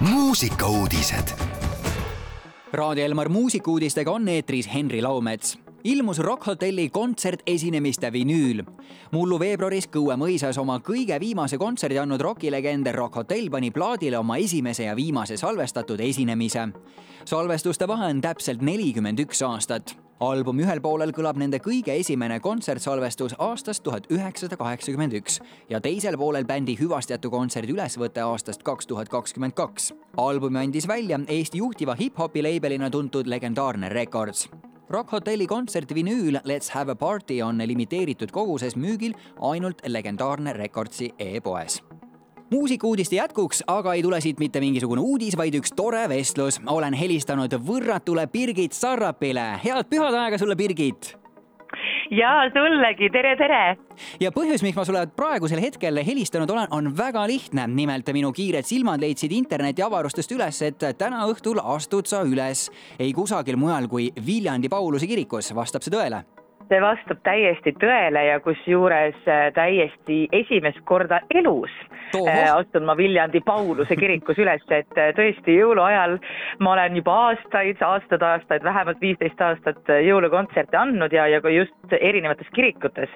muusikauudised. Raadio Elmar muusikuudistega on eetris Henri Laumets ilmus Rock Hotelli kontsertesinemiste vinüül. mullu veebruaris Kõue mõisas oma kõige viimase kontserdi andnud rokilegend Rock Hotell pani plaadile oma esimese ja viimase salvestatud esinemise. salvestuste vahe on täpselt nelikümmend üks aastat albumi ühel poolel kõlab nende kõige esimene kontsertsalvestus aastast tuhat üheksasada kaheksakümmend üks ja teisel poolel bändi hüvastijätu kontserdi ülesvõte aastast kaks tuhat kakskümmend kaks. albumi andis välja Eesti juhtiva hip-hopi leibelina tuntud legendaarne Records Rock Hotelli kontserdi vinüül Let's have a party on limiteeritud koguses müügil ainult legendaarne Recordsi e-poes muusikuudiste jätkuks aga ei tule siit mitte mingisugune uudis, vaid üks tore vestlus. olen helistanud võrratule Birgit Sarrapile. head pühade sulle, Birgit ja sullegi, tere, tere! ja põhjus, miks ma sulle praegusel hetkel helistanud olen, on väga lihtne. nimelt minu kiired silmad leidsid internetiavarustest üles, et täna õhtul astud sa üles ei kusagil mujal kui Viljandi Pauluse kirikus. vastab see tõele? See vastab täiesti tõele ja kusjuures äh, täiesti esimest korda elus äh, astun ma Viljandi Pauluse kirikus üles, et äh, tõesti jõuluajal ma olen juba aastaid, aastaid-aastaid, vähemalt viisteist aastat jõulukontserte andnud ja, ja ka just erinevates kirikutes.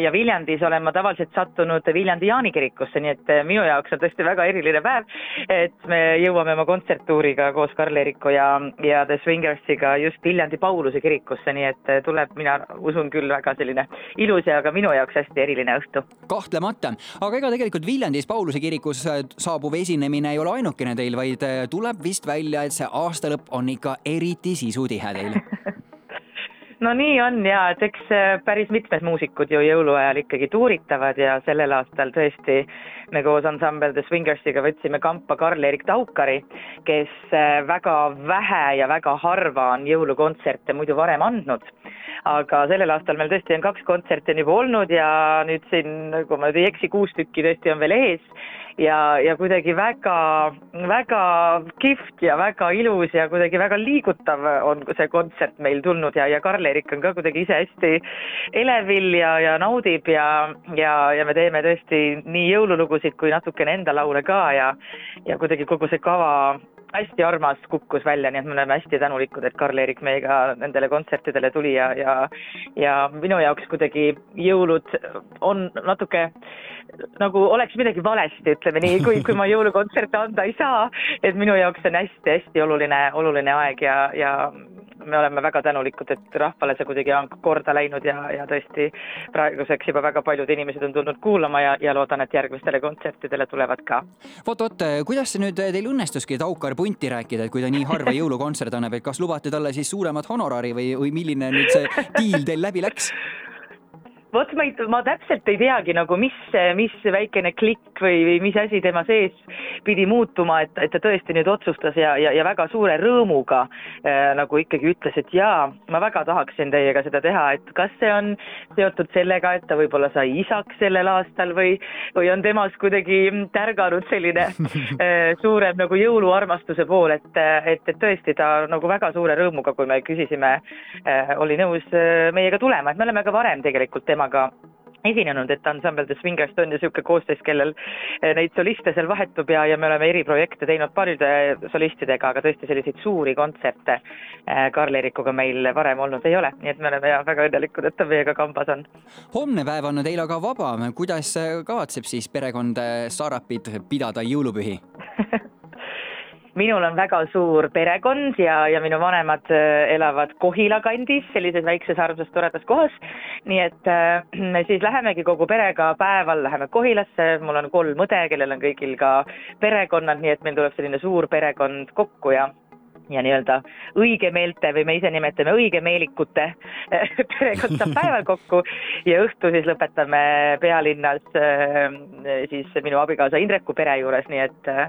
ja Viljandis olen ma tavaliselt sattunud Viljandi Jaani kirikusse, nii et minu jaoks on tõesti väga eriline päev, et me jõuame oma kontserttuuriga koos Karl-Eriku ja, ja The Swingersiga just Viljandi Pauluse kirikusse, nii et tuleb mina usun küll, väga selline ilus ja ka minu jaoks hästi eriline õhtu. kahtlemata, aga ega tegelikult Viljandis Pauluse kirikus äh, saabuv esinemine ei ole ainukene teil, vaid äh, tuleb vist välja, et see aastalõpp on ikka eriti sisutihe teil. No nii on ja et eks äh, päris mitmed muusikud ju jõuluajal ikkagi tuuritavad ja sellel aastal tõesti me koos ansambel The Swingersiga võtsime kampa Karl-Erik Taukari, kes väga vähe ja väga harva on jõulukontserte muidu varem andnud aga sellel aastal meil tõesti on kaks kontserti on juba olnud ja nüüd siin, kui ma nüüd ei eksi, kuus tükki tõesti on veel ees. Ja, ja kuidagi väga, väga kihvt ja väga ilus ja kuidagi väga liigutav on see kontsert meil tulnud ja, ja Karl-Erik on ka kuidagi ise hästi elevil ja, ja naudib ja, ja, ja me teeme tõesti nii jõululugusid kui natukene enda laule ka ja, ja kuidagi kogu see kava hästi armas kukkus välja, nii et me oleme hästi tänulikud, et Karl-Erik meiega nendele kontsertidele tuli ja, ja ja minu jaoks kuidagi jõulud on natuke nagu oleks midagi valesti, ütleme nii, kui, kui ma jõulukontserte anda ei saa, et minu jaoks on hästi-hästi oluline, oluline aeg ja, ja me oleme väga tänulikud, et rahvale see kuidagi on korda läinud ja, ja tõesti praeguseks juba väga paljud inimesed on tulnud kuulama ja, ja loodan, et järgmistele kontsertidele tulevad ka. vot, vot, kuidas nüüd teil õnnestuski Taukar punti rääkida, et kui ta nii harva jõulukontserte annab, et kas lubate talle siis suuremat honorari või, või milline nüüd see diil teil läbi läks? vot ma ei, ma täpselt ei teagi nagu, mis, mis väikene klikk või, või mis asi tema sees pidi muutuma, et, et ta tõesti nüüd otsustas ja, ja, ja väga suure rõõmuga äh, nagu ikkagi ütles, et jaa, ma väga tahaksin teiega seda teha, et kas see on seotud sellega, et ta võib-olla sai isaks sellel aastal või, või on temas kuidagi tärganud selline äh, suurem nagu jõuluarmastuse pool, et, et, et tõesti ta nagu väga suure rõõmuga, kui me küsisime äh,, oli nõus äh, meiega tulema, et me oleme ka varem tegelikult tema teemaga esinenud, et ansambel The Swingers on ju niisugune koosseis, kellel eh, neid soliste seal vahetub ja, ja me oleme eriprojekte teinud paljude solistidega, aga tõesti selliseid suuri kontserte eh, Karl-Erikuga meil varem olnud ei ole, nii et me oleme ja väga õnnelikud, et ta meiega kambas on. homne päev on teil aga vaba, kuidas kavatseb siis perekond Sarapid pidada jõulupühi minul on väga suur perekond ja, ja minu vanemad äh, elavad Kohila kandis, sellises väikses armsas toredas kohas. nii et äh, me siis lähemegi kogu perega päeval, läheme Kohilasse, mul on kolm õde, kellel on kõigil ka perekonnad, nii et meil tuleb selline suur perekond kokku ja ja nii-öelda õigemeelte või me ise nimetame õigemeelikute perekond saab päeval kokku ja õhtu siis lõpetame pealinnas äh, siis minu abikaasa Indreku pere juures, nii et äh,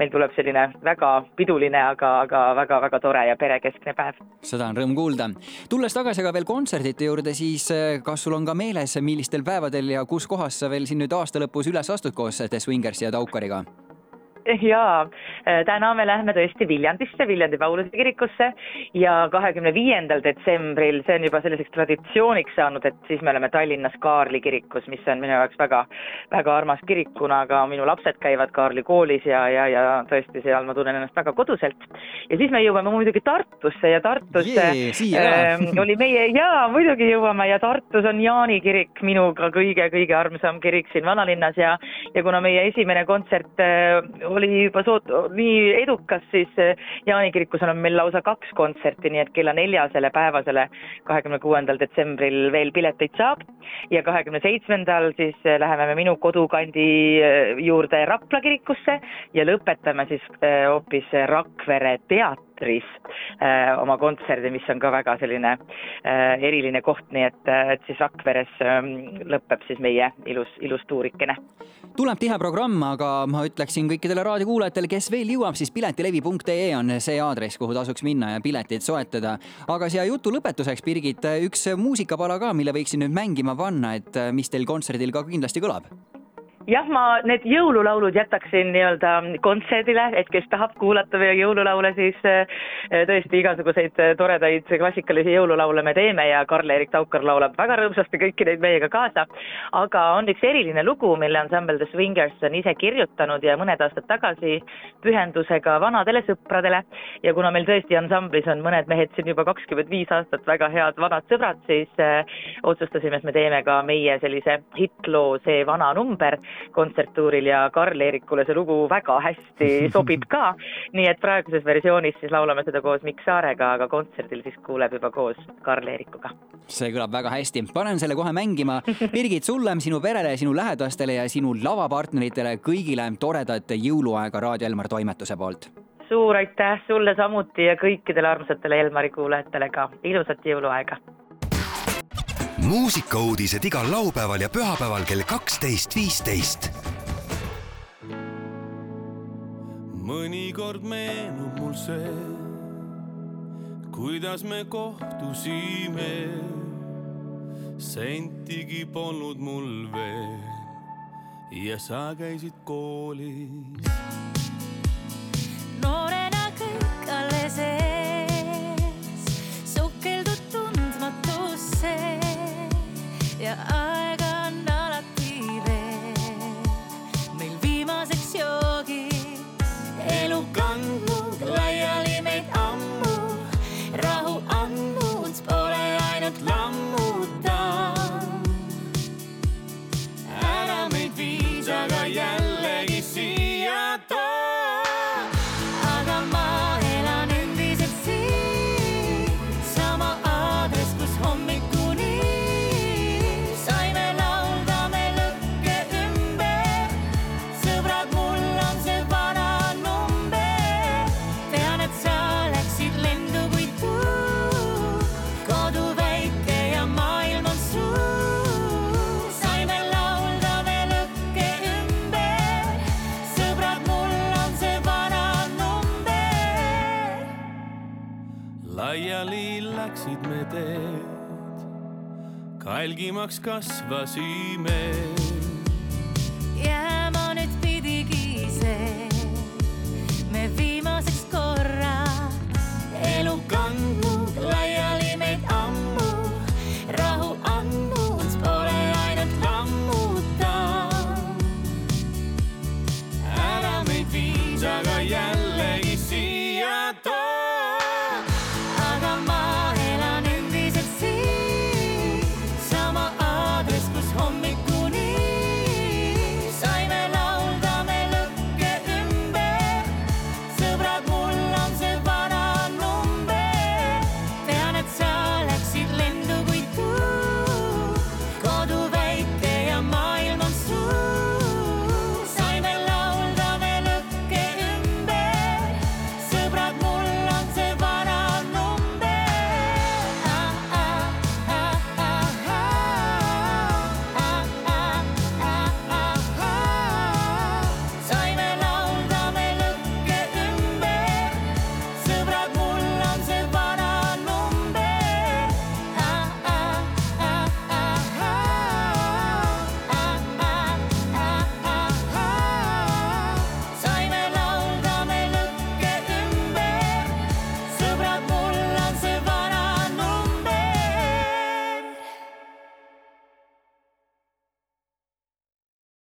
meil tuleb selline väga piduline, aga, aga väga-väga tore ja perekeskne päev. seda on rõõm kuulda. tulles tagasi aga veel kontserdite juurde, siis kas sul on ka meeles, millistel päevadel ja kus kohas sa veel siin nüüd aasta lõpus üles astud koos The Swingersi ja Taukariga? Jaa, äh, täna me lähme tõesti Viljandisse, Viljandi Pauluse kirikusse ja kahekümne viiendal detsembril, see on juba selliseks traditsiooniks saanud, et siis me oleme Tallinnas Kaarli kirikus, mis on minu jaoks väga, väga armas kirik, kuna ka minu lapsed käivad Kaarli koolis ja, ja, ja tõesti seal ma tunnen ennast väga koduselt. ja siis me jõuame muidugi Tartusse ja Tartusse yeah, äh, oli meie, jaa, muidugi jõuame ja Tartus on Jaani kirik, minu ka kõige-kõige armsam kirik siin vanalinnas ja, ja kuna meie esimene kontsert äh, oli juba soot-, nii edukas, siis eh, Jaani kirikus on meil lausa kaks kontserti, nii et kella neljasele päevasele, kahekümne kuuendal detsembril veel pileteid saab. Ja kahekümne seitsmendal siis eh, läheme me minu kodukandi eh, juurde Rapla kirikusse ja lõpetame siis hoopis Rakvere teatris teatris äh, oma kontserdi, mis on ka väga selline äh, eriline koht, nii et, äh, et siis Rakveres äh, lõpeb siis meie ilus, ilus tuurikene. tuleb tihe programm, aga ma ütleksin kõikidele raadiokuulajatele, kes veel jõuab, siis piletilevi.ee on see aadress, kuhu tasuks minna ja pileteid soetada. aga siia jutu lõpetuseks, Birgit, üks muusikapala ka, mille võiksin nüüd mängima panna, et mis teil kontserdil ka kindlasti kõlab jah, ma need jõululaulud jätaksin nii-öelda kontserdile, et kes tahab kuulata meie jõululaule, siis äh, tõesti igasuguseid äh, toredaid klassikalisi jõululaule me teeme ja Karl-Erik Taukar laulab väga rõõmsasti kõiki neid meiega kaasa. aga on üks eriline lugu, mille ansambel The Swingers on ise kirjutanud ja mõned aastad tagasi pühendusega vanadele sõpradele ja kuna meil tõesti ansamblis on mõned mehed siin juba kakskümmend viis aastat väga head vanad sõbrad, siis äh, otsustasime, et me teeme ka meie sellise hittloo See vana number kontserttuuril ja Karl-Eerikule see lugu väga hästi sobib ka. nii et praeguses versioonis siis laulame seda koos Mikk Saarega, aga kontserdil siis kuuleb juba koos Karl-Eerikuga. see kõlab väga hästi, panen selle kohe mängima. Birgit, sulle, sinu perele, sinu lähedastele ja sinu lavapartneritele kõigile toredat jõuluaega Raadio Elmar toimetuse poolt suur aitäh sulle samuti ja kõikidele armsatele Elmari kuulajatele ka, ilusat jõuluaega! Muusikauudised igal laupäeval ja pühapäeval kell kaksteist, viisteist. mõnikord meenub mul see, kuidas me kohtusime. sentigi polnud mul veel ja sa käisid koolis. noorena kõik alles ees, läksid me teed, kalgimaks kasvasime